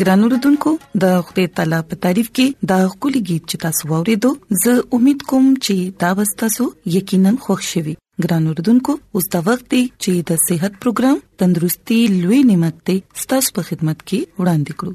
ګران اوردونکو د خپل تعالی په تعریف کې دا خولي गीत چې تاسو ورېدو زه امید کوم چې دا وستاسو یقینا خوښ شوي ګران اوردونکو اوس دا وخت دی چې د صحت پروګرام تندرستي لوي نعمت ته ستاسو په خدمت کې وړاندې کړو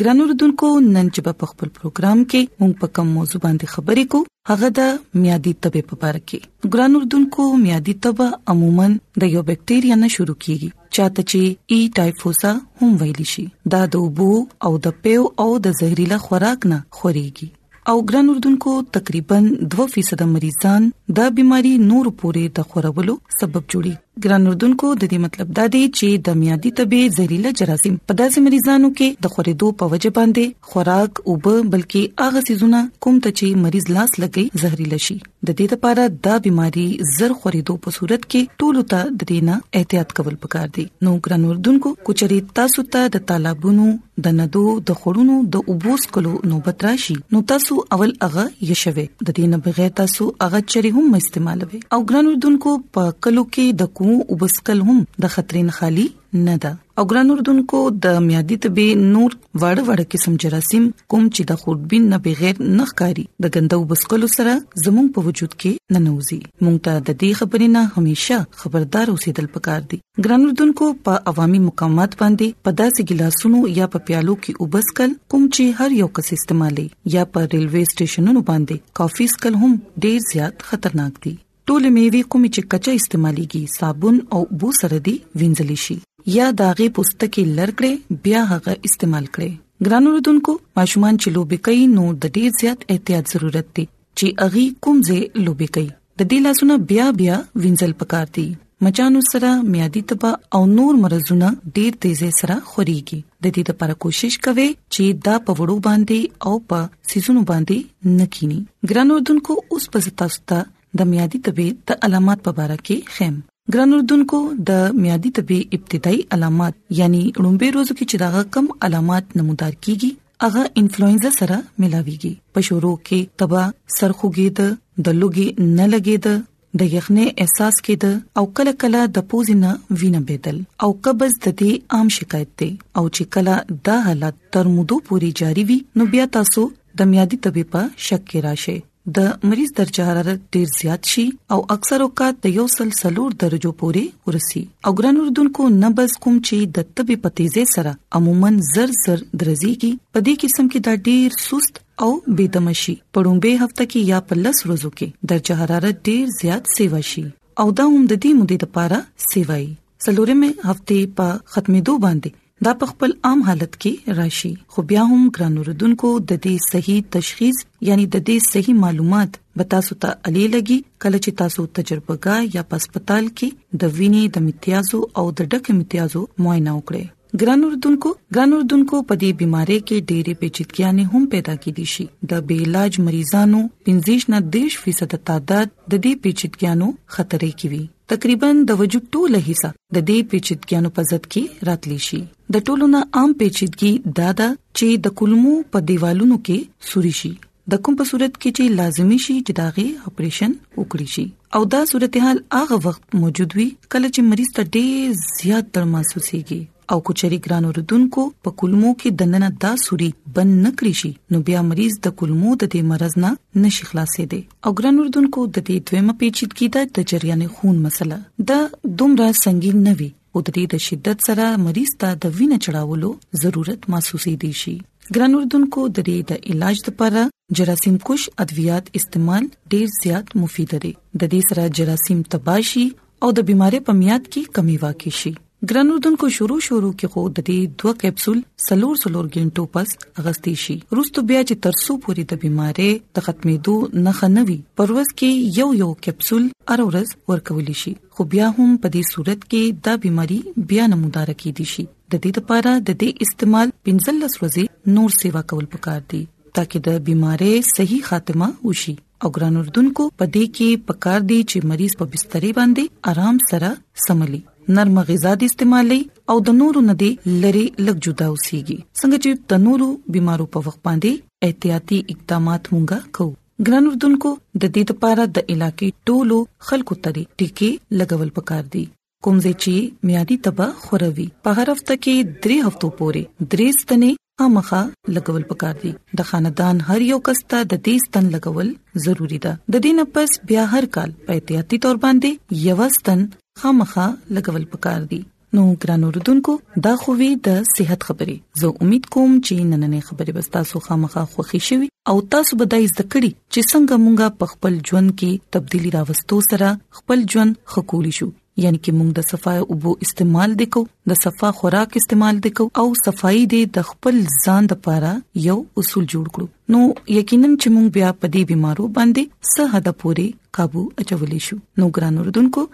ګرانو ردوونکو نن چې په خپل پروګرام کې موږ په کوم موضوع باندې خبرې کوو هغه د میادي تبه په اړه کې ګرانو ردوونکو میادي تبه عموما د یو بکټریا نه شروع کیږي چاته چې ای e ټایفوسا هم ویل شي دا د وبو او د پیو او د زهريلا خوراک نه خوريږي او ګران اردوونکو تقریبا 2% مریضان د بيماري نور پورې د خورولو سبب جوړي ګران اردوونکو د دې مطلب دا دی چې د میادي تبي زهريله جراثیم په داسې مریضانو کې د خورېدو په وجه باندې خوراک او بلکې هغه سيزونه کوم ته چې مریض لاس لګي زهريله شي د دې لپاره دا بيماري زر خوريدو په صورت کې ټولو ته د دینه احتیاط کول پکار دي نو ګران اردوونکو کوچري تاسو ته د طالبونو د ندو د خړونو د اوبوس کلو نوبت راشي نو تاسو اول هغه یشوي د دې نه بغیر تاسو هغه چری هم استعمالوي او ګران اردوونکو په کلو کې د کوم اوبسکل هم د خطرین خالی نه ده او ګران اردوونکو د میادي تبي نور وړ وړ قسم جراثیم کوم چې د خوردبین نه بغیر نه ښکاری د ګندو بسکلو سره زموږ په وجود کې ننوزي مونږ ته د دې خبرې نه همیشه خبردار اوسېدل پکار دي ګران اردوونکو په عوامي مقامات باندې په داسې ګلاسونو یا په پیالو کې وبسکل کوم چې هر یو کس استعمالي یا په ریلوي سټیشنونو باندې کافي سکل هم ډیر زیات خطرناک دي ټول میوي کوم چې کچا استعماليږي صابون او بو سره دی وینځل شي یا داغه پوستکی لړکړي بیا هغه استعمال کړي ګرانو رودونکو ماشومان چې لوبي کوي نو د ډیر زیات احتیاط ضرورت دی چې اغي کوم ځای لوبي کوي د دې لاسونه بیا بیا وینځل پکار دي مچانو سره میادي تبه او نور مرزونه ډیر تیزه سره خوريږي د دې لپاره کوشش کوي چې دا په وړو باندې او په سيزونو باندې نکینی ګران اردوونکو اوس په تاسو ته د میادي تبه د علامات په اړه کې خیم ګران اردوونکو د میادي تبه ابتدایي علامات یعنی لومبه روزو کې چې دا کم علامات نمودار کیږي هغه انفلوئنزا سره ملاويږي په شورو کې تبه سرخوږي د لوګي نه لګي د د یخنې احساس کېده او کله کله د پوزې نه وینه بهدل او قبض د دې عام شکایت دی او چې کله دا حالت تر مودو پورې جاری وي نو بیا تاسو د میادي طبي په شک کې راشي د مریض درجه حرارت ډیر زیات شي او اکثر اوقات د یو سل سلور درجو پورې ورسي او ګران اردوونکو نبز کوم چې د طبي په تیزه سره عموما زر زر درځيږي په دې قسم کې دا ډیر سست او بيدم شي په لومبه هفته کې یا په لس ورځو کې درجه حرارت ډیر زیات سیوا شي او دا هم د دې مودې لپاره سیوای سلورمه هفته په ختمېدو باندې دا په خپل عام حالت کې راشي خو بیا هم ګران اوردونکو د دې صحیح تشخیص یعنی د دې صحیح معلومات به تاسو ته علي لګي کله چې تاسو تجربګا یا په هسپتال کې د وینې د امتیازو او د ډک امتیازو معاینه وکړئ ګران اردوونکو ګران اردوونکو په دې بيمارۍ کې ډېری پیچیدګیاں هم پیدا کیدي شي د بې علاج مریضانو 15 نه 30% تعداد د دې پیچیدګیاں خطرې کې وي تقریبا د وجود ټوله حصہ د دې پیچیدګیاں په ضد کې راتلی شي د ټولو نه عام پیچیدګي دا ده چې د کولمو په دیوالونو کې سوري شي د کوم په صورت کې چې لازمی شي چې داغي اپریشن وکړي شي او دا صورتحال هغه وخت موجود وي کله چې مریض ته ډیر زیات درد محسوسيږي او کوچري ګران اوردونکو په کولمو کې دننه دا سوري بند نکړي شي نو بیا مریض د کولمو د دې مرز نه نشي خلاصې دي او ګران اوردونکو د دې دویمه پیچیدګي د جریان خون مسله دا دومره سنگین نه وي او د دې د شدت سره مریض ته د وینې چړاولو ضرورت محسوسې دي شي ګران اردوونکو د دې د علاج لپاره جراثیم کوش ادویات استعمال ډیر زیات مفید دي د دې سره جراثیم تباشي او د بيمارۍ په میاد کې کمی واقع شي ګران اردوونکو شروع شروع کې خو د دې دوه کپسول سلور سلور غنټو پس اغستې شي روستو بیا چې ترسو پوری د بيمارۍ د ختمېدو نه خنوي پروس کې یو یو کپسول ارورز ورکول شي خو بیا هم په دې صورت کې دا بيماري بیا نه مدار کې دي شي د دې لپاره د دې استعمال 15 ورځې نور سیوا کول پکار دي ترڅو د بيمارۍ صحیح خاتمه وشي او ګران اردوونکو په دې کې پکار دي چې مریض په بسترې باندې آرام سره سملي نرم غذا د استعمالي او د نورو نه دی لری لګ جدا اوسيږي څنګه چې د نورو بيمارو په وخت باندې احتیاطي اقدامات مونږه کوو ګران اردوونکو د دې لپاره د علاقې ټولو خلکو ته ټیکي لګول پکار دي کوم ځای چې میادي تبه خوروي په هر هفته کې درې هفتو پورې درې ستنې خامخا لګول پکار دي د خاندان هر یو کس ته د دې ستن لګول ضروری ده د دې نه پس بیا هر کال په احتیاطي تور باندې یو ستن خامخا لګول پکار دي نو ګران اوردونکو دا خو وی د صحت خبرې زه امید کوم چې نننې خبرې به تاسو خامخا خوښی شي او تاسو به دای زده کړی چې څنګه مونږه په خپل ژوند کې تبدیلی راوستو سره خپل ژوند خکولی شو یعنی چې موږ د صفای او بو استعمال وکړو د صفا خوراک استعمال وکړو او صفائی دې د خپل ځان لپاره یو اصول جوړ کړو نو یقینا چې موږ بیا په دې بيمارو باندې سه حد پوري काबू اچولې شو نو ګران اردوونکو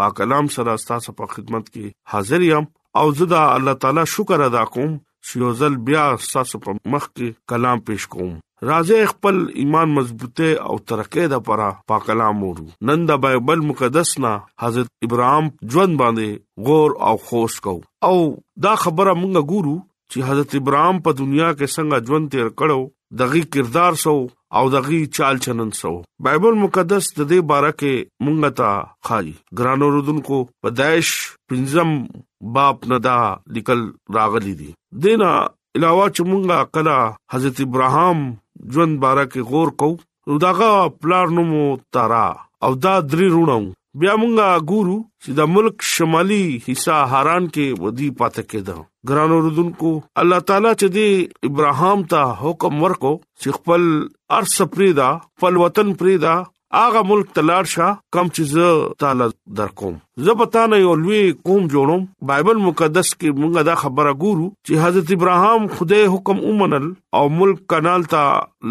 پاک کلام سره تاسو په خدمت کې حاضر یم او زه دا الله تعالی شکر ادا کوم چې یو ځل بیا تاسو په مخ کې کلام پېښ کوم راځي خپل ایمان مضبوطه او ترقه د پرا پاک کلام ورو نن د بایبل مقدس نا حضرت ابراهام ژوند باندې غور او خوش کو او دا خبره مونږه ګورو چې حضرت ابراهام په دنیا کې څنګه ژوند تیر کړو دغه کردار سو او دغه چال چلن سو بایبل مقدس د دې باره کې مونږ ته خای ګرانو رودونکو پدایش پنځم باپ ندا لیکل راغلي دي دینا علاوه چې مونږه کلا حضرت ابراهام ژوند باره کې غور کو نو داغه پلار نوم تارا او دا درې رونو بیا مونږه ګورو چې د ملک شمالي حصہ حران کې ودی پاتې کېده ګران اوردونکو الله تعالی چې دی ابراهام ته حکم ورکو چې خپل ارس پریدا خپل وطن پریدا هغه ملک تلار شه کم چې زه تعالی درکوم زه به تا نه یو لوی قوم جوړوم بایبل مقدس کې موږ دا خبره ګورو چې حضرت ابراهام خدای حکم ومنل او ملک کنال ته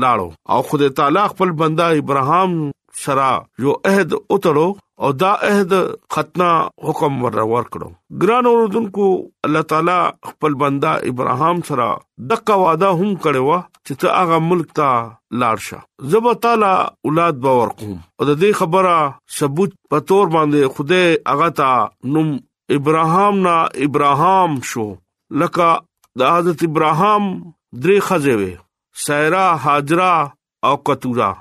لاړو او خدای تعالی خپل بنده ابراهام سره یو عہد وتړو او دا عہد ختنا حکم ورور کړو ګران اوردونکو الله تعالی خپل بندا ابراهام سره دغه وعده هم کړو چې ته هغه ملک ته لاړ شه زه به تعالی اولاد به ورکوم او د دې خبره ثبوت په تور باندې خوده هغه ته نوم ابراهام نه ابراهام شو لکه د حضرت ابراهام درې خځې وې سایرا حاجرا او کتورا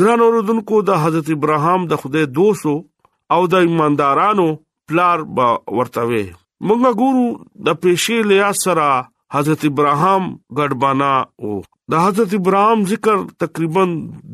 ګران اوردونکو د حضرت ابراهام د خدای دوستو او د ایماندارانو پلار به ورتوي مونږه ګورو د پېښې لیا سره حضرت ابراهام ګډبانا او د حضرت ابراهام ذکر تقریبا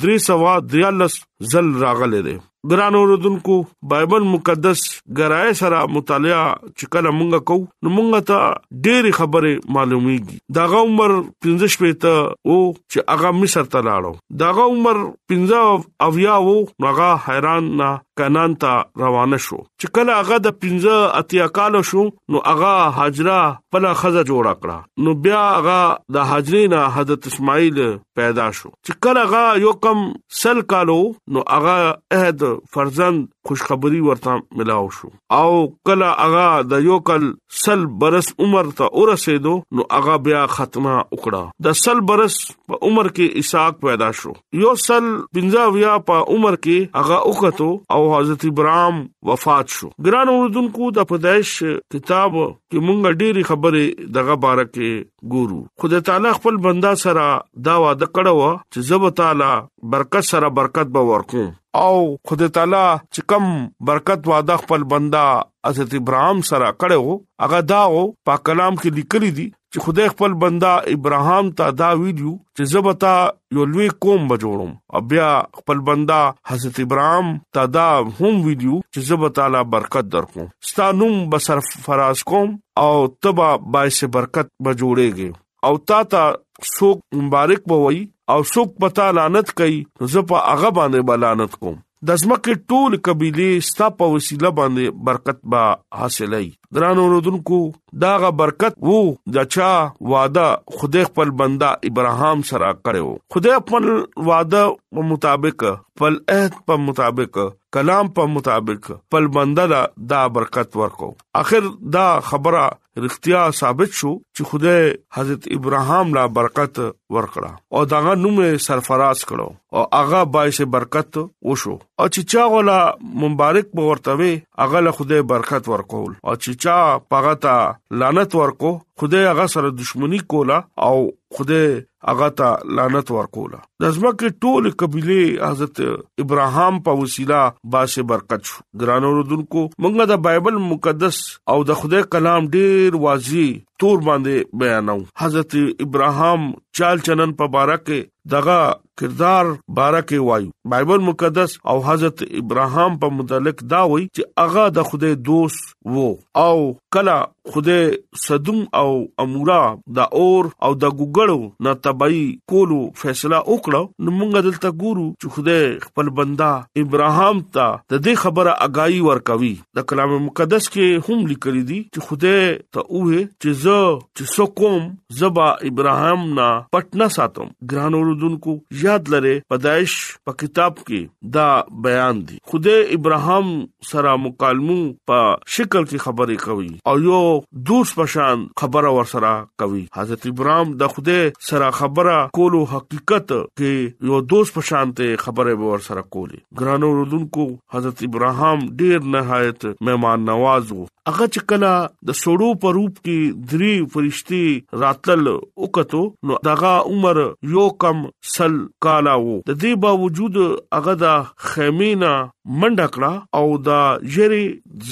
343 ځل راغلی دی ګران اوردونکو بایبل مقدس ګرای سره مطالعه چې کله مونږه کو نو مونږه ته ډېری خبره معلومیږي داغه عمر 15 پېته او چې هغه مصر ته لاړو داغه عمر 15 او یا وو هغه حیران نه کنان ته روانه شو چې کله هغه د 15 اتیا کال شو نو هغه هاجره پله خزه جوړ کړه نو بیا هغه د هاجرې نه حضرت اسماعیل پیدا شو چې کله غا یو کم سل کالو نو هغه عہد فرزند خوشخبری ورته ملاو شو او کله هغه د یو کل سل برس عمر ته ورسېدو نو هغه بیا ختمه وکړه د سل برس په عمر کې اسحاق پیدا شو یو سل پنځه ویا په عمر کې هغه وکړو او حضرت ابراهام وفات شو ګران اوردونکو د پدایش کتاب کې مونږ ډېری خبره دغه بارکه ګورو خدای تعالی خپل بندا سره دا وعده کړو چې زب تعالی برکت سره برکت به ورکو او خدای تعالی چې کم برکت وعده خپل بندا حضرت ابراهام سره کړو هغه داو په کلام کې لیکلي دي چې خدای خپل بندا ابراهام ته دا ویډیو چې زبتا یو لوی قوم به جوړوم او بیا خپل بندا حضرت ابراهام تا دا هم ویډیو چې زبتا لا برکت درکوم ستانوم بسر فراز کوم او تبا باعث برکت به جوړېږي او تا ته څوک مبارک بوي او څوک پتا لعنت کوي زه په هغه باندې بلانت کوم د ځمکې ټول قبيله ستا په وسیله باندې برکت به حاصلای ګران اوردونکو داغه برکت وو د چا وعده خدای خپل بندا ابراهام سره کړو خدای خپل وعده په مطابق خپل عہد په مطابق کلام په مطابق خپل بندا دا برکت ورکو اخر دا خبره رښتیا ثابت شو چې خدای حضرت ابراهام لا برکت ورکړه او داغه نوم سرفراز کړو او هغه باعث برکت وشو او چې چا غلا مبارک به ورته وي هغه له خدای برکت ورکول او چې چا پغه تا لعنت ورکو خدای هغه سره دښمنی کولا او خدای هغه ته لعنت ورکوله د ځمکه ټول قبيله حضرت ابراهام په وسیله باسه برکت شو ګرانو رودونکو مونږه د بایبل مقدس او د خدای کلام ډیر واضح تور باندې بیانو حضرت ابراهام چال چلن په باره کې دغه کردار باره کې وایو بایبل مقدس او حضرت ابراهام په متعلق دا وایي چې هغه د خدای دوست وو او کله خوده صدوم او امورا د اور او د ګګړو نه تبعی کولو فیصله وکړه نو موږ دلته ګورو چې خوده خپل بندا ابراهام ته د دې خبره اگایي ورکوي د کلام مقدس کې هم لیکل دي چې خوده ته وې چې زه چې سو کوم زبا ابراهام نه پټ نه ساتم ګران اوردونکو یاد لره پدایش په کتاب کې دا بیان دي خوده ابراهام سره مکالمو په شکل کې خبرې کوي او یو دوست پشان خبره ور سره کوي حضرت ابراهيم د خوده سره خبره کولو حقیقت کې یو دوست پشان ته خبره ور سره کولی ګرانو رودونکو حضرت ابراهيم ډیر نهایت مهمان نواز وو هغه چې کله د سړو په روپ کې درې فرشتي راتل وکړو نو دغه عمر یو کم سل کالا وو د دې باوجود هغه د خیمینا منډه کړه او دا جری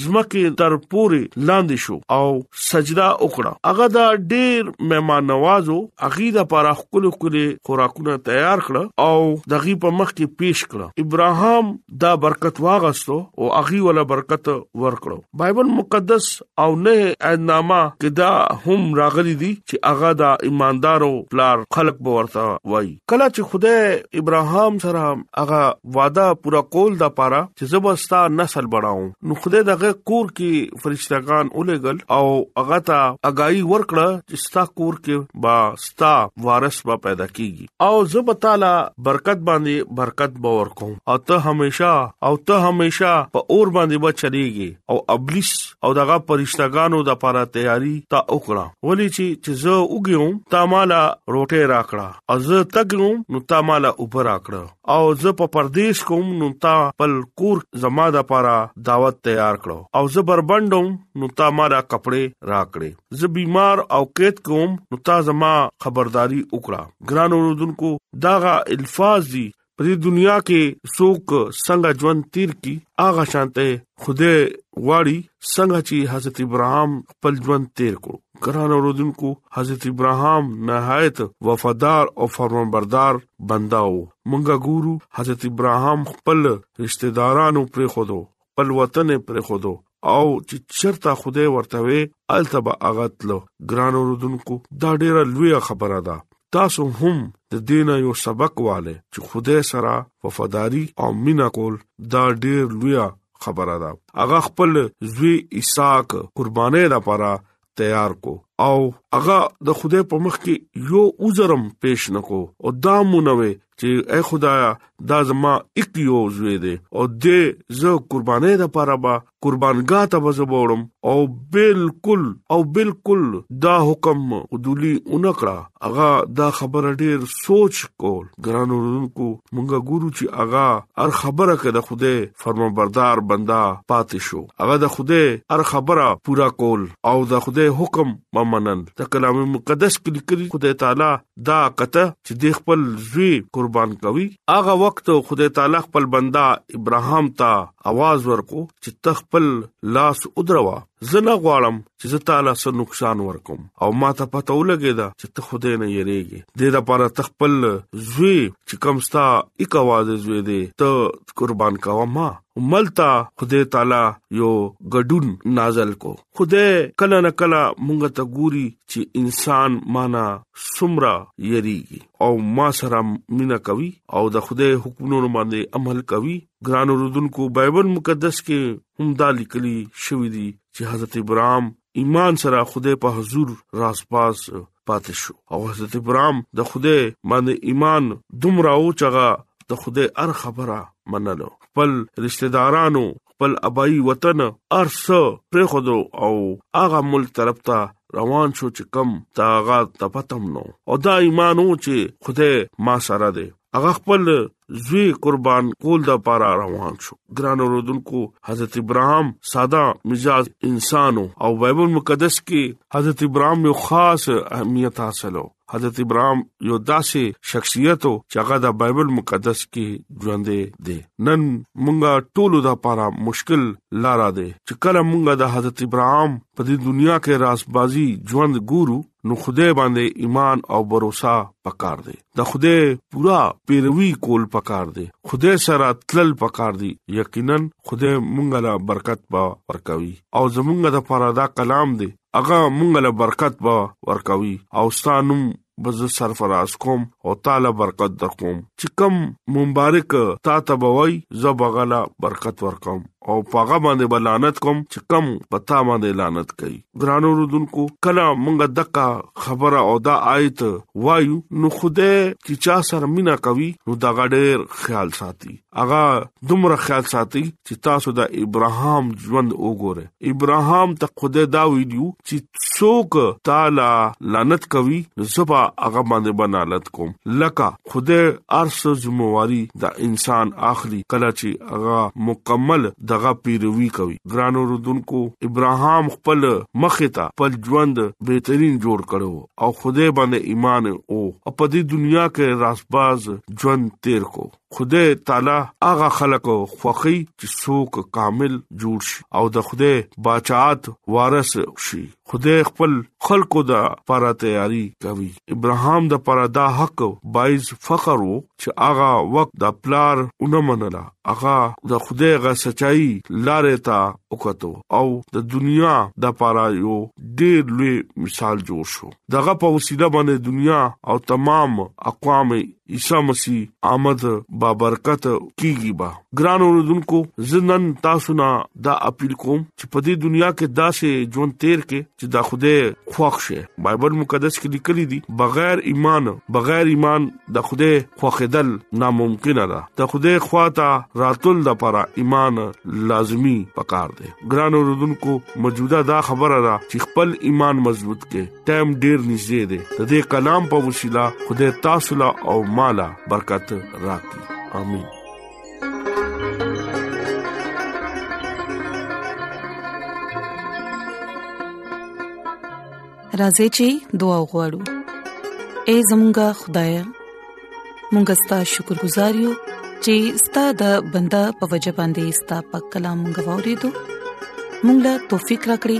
زمکه تر پوري لاندې شو او سجده وکړه هغه دا ډیر مهمان نوازو اغي د پاره خپل خپل خوراکونه تیار کړ او دغه په مخ کې پیش کړ ابراهام دا برکت واغستو او اغي ولا برکت ورکړو بایبل مقدس او نه عیدنامه کې دا هم راغلي دي چې هغه د ایماندارو پلار خلق به ورته وای کله چې خدای ابراهام سره هغه وعده پورا کول د پاره چې زبستا نسل بناو نو خدای دغه کور کې فرشتګان اولېګل او هغه ته اگای ورکړه چې ستا کور کې با تا وارث به پیدا کیږي او زه به تعالی برکت باندې برکت باور کوم او ته همیشا او ته همیشا په اور باندې به چلیږي او ابلیس او دغه پرشتګانو د لپاره تیاری تا وکړه ولی چې چې زه وګیوم تا مالا روټه راکړه او زه تګوم نو تا مالا اوپر راکړه او زه په پردیش کوم نو تا پل کور زما د لپاره دعوت تیار کړو او زه بربندوم نو تا مالا کپڑے راکړي زه بیمار او قید کوم نو تا زما خبرداري وکړه ګران اوردونکو داغه الفاظ دي په دې دنیا کې څوک څنګه ژوند تیر کی هغه شانته خوده غواړي څنګه چې حضرت ابراهام خپل ژوند تیر کړو ګران اوردونکو حضرت ابراهام نهایت وفادار او فرمانبردار بنده وو مونږه ګورو حضرت ابراهام خپل رشتہ دارانو پر خودو خپل وطن پرېخودو او چې چرته خوده ورته وي الته به اغتلو ګران اوردونکو دا ډیره لوی خبره ده تاسو هم د دینه یو سبق والے چې خوده سره وفاداری او مینا کول دا ډیر لوی خبره ده هغه خپل زوی اسحاق قربانې لپاره تیار کو او هغه د خدای په مخ کې یو عذرم پېښ نکو او دا مونوي چې اے خدایا دا زما اک یو زوی دی او دې زه قربانې د پاره با قربانګا ته وزبوړم او بالکل او بالکل دا حکم عدلی اونکړه هغه دا خبره ډیر سوچ کول ګران ورونکو مونږه ګورو چې اغا هر خبره کده خوده فرمان بردار بندا پاتې شو اغا د خوده هر خبره پورا کول او د خوده حکم ممنن د کلام مقدس کې لیکلي خوده تعالی دا کته چې د خپل زوی قربان کوي اغا وخت خوده تعالی خپل بندا ابراهام ته आवाज ورکو چې تخپل لاس ودروا زه نه غواړم چې زه تعالی سره نقصان ورکوم او ما ته پته ولګی دا چې ته خدای نه یریږي د دې لپاره تخپل زوی چې کمستا یک आवाज زوی دی ته قربان کاوه ما ملتا خدای تعالی یو غډون نازل کو خدای کله نه کله مونږ ته ګوري چې انسان مانا سمرا یریږي او ما سره مینا کوي او د خدای حکمونو باندې عمل کوي ګران اوردونکو بایبل مقدس کې هم دا لیکلي شوې دي چې حضرت ابراهام ایمان سره خدای په حضور راسپاس پاتې شو او حضرت ابراهام د خدای باندې ایمان دومره او چغه د خدای ار خبره منلو خپل رشتہ دارانو خپل ابای وطن ارس پر خودو او هغه ملک طرف ته روان شو چې کم تاغه تپتم نو او دا ایمانو چې خدای ما سره دی هغه خپل زوی قربان کول د پاره روان شو ګران اوردونکو حضرت ابراهام ساده مزاج انسان او بایبل مقدس کې حضرت ابراهام یو خاص اهمیت حاصلو حضرت ابراهام یو داسې شخصیت او چې هغه د بایبل مقدس کې ژوند دی نن مونږه ټول د لپاره مشکل لار ده چې کله مونږه د حضرت ابراهام په دې دنیا کې راسبازي ژوند ګورو نو خدای باندې ایمان او باور پکار دی د خوده پورا پیروي کول پکار دي خوده سره تلل پکار دي یقینا خوده مونږ لا برکت با ورکوي او زمونږ د پاره دا کلام دي اغه مونږ لا برکت با ورکوي او ستانم بز سرفراز کوم او تعالی برکت در کوم چې کم مبارک تا تبوي زبغلا برکت ور کوم او پاغه باندې بلانت کوم چې کم پتا باندې لعنت کوي ګرانو رودونکو کله مونږ دکا خبره او دا آیت وایو نو خوده چې چا سره مینا کوي نو دا غډیر خیال ساتي اغا دومره خیال ساتي چې تاسو د ابراهام ژوند وګوره ابراهام ته خوده دا ویډیو چې څوک تعالی لعنت کوي نو زبا اغا باندې بنالت کوم لکه خود ارس ذمہواری د انسان اخلي کله چې هغه مکمل دغه پیروي کوي ګران اوردونکو ابراهام خپل مخه ته خپل ژوند بهترین جوړ کړو او خوده باندې ایمان او په دې دنیا کې راسباز ژوند تیر کو خدای تعالی هغه خلق خوخي چې څوک کامل جوړ شي او د خدای بچات وارث شي خدای خپل خلکو د پاره تیاری کوي ابراهام د پاره دا حق بایز فخر وو چې هغه وخت د پلار اونه منله هغه د خدای غ سچای لارې ته وکړو او د دنیا د پاره یو ډیر لوی مثال جوړ شو دغه په وسیله باندې دنیا او تمام اقوام عیسی مسیح آمد با برکت کیږي با ګران اوردونکو زنن تاسو نه دا اپیل کوم چې په دې دنیا کې داسې ژوند تیر کې چې دا خوده خوښ شي بایبل مقدس کې لیکلي دي بغیر ایمان بغیر ایمان د خوده خوخدل ناممکن ده د خوده خواته راتل د لپاره ایمان لازمی پکار دی ګران اوردونکو موجوده دا خبره ده چې خپل ایمان مضبوط کړئ ټایم ډیر نږدې دی د دې کلام په وسیله خدای تاسو لا او مالا برکت راکړي امين راځي چې دعا وغوړو اے زمونږ خدای مونږ ستاسو شکر گزار یو چې ستاسو د بندا په وجه باندې ستاسو په کلام غوړې دو مونږ لا توفیق راکړي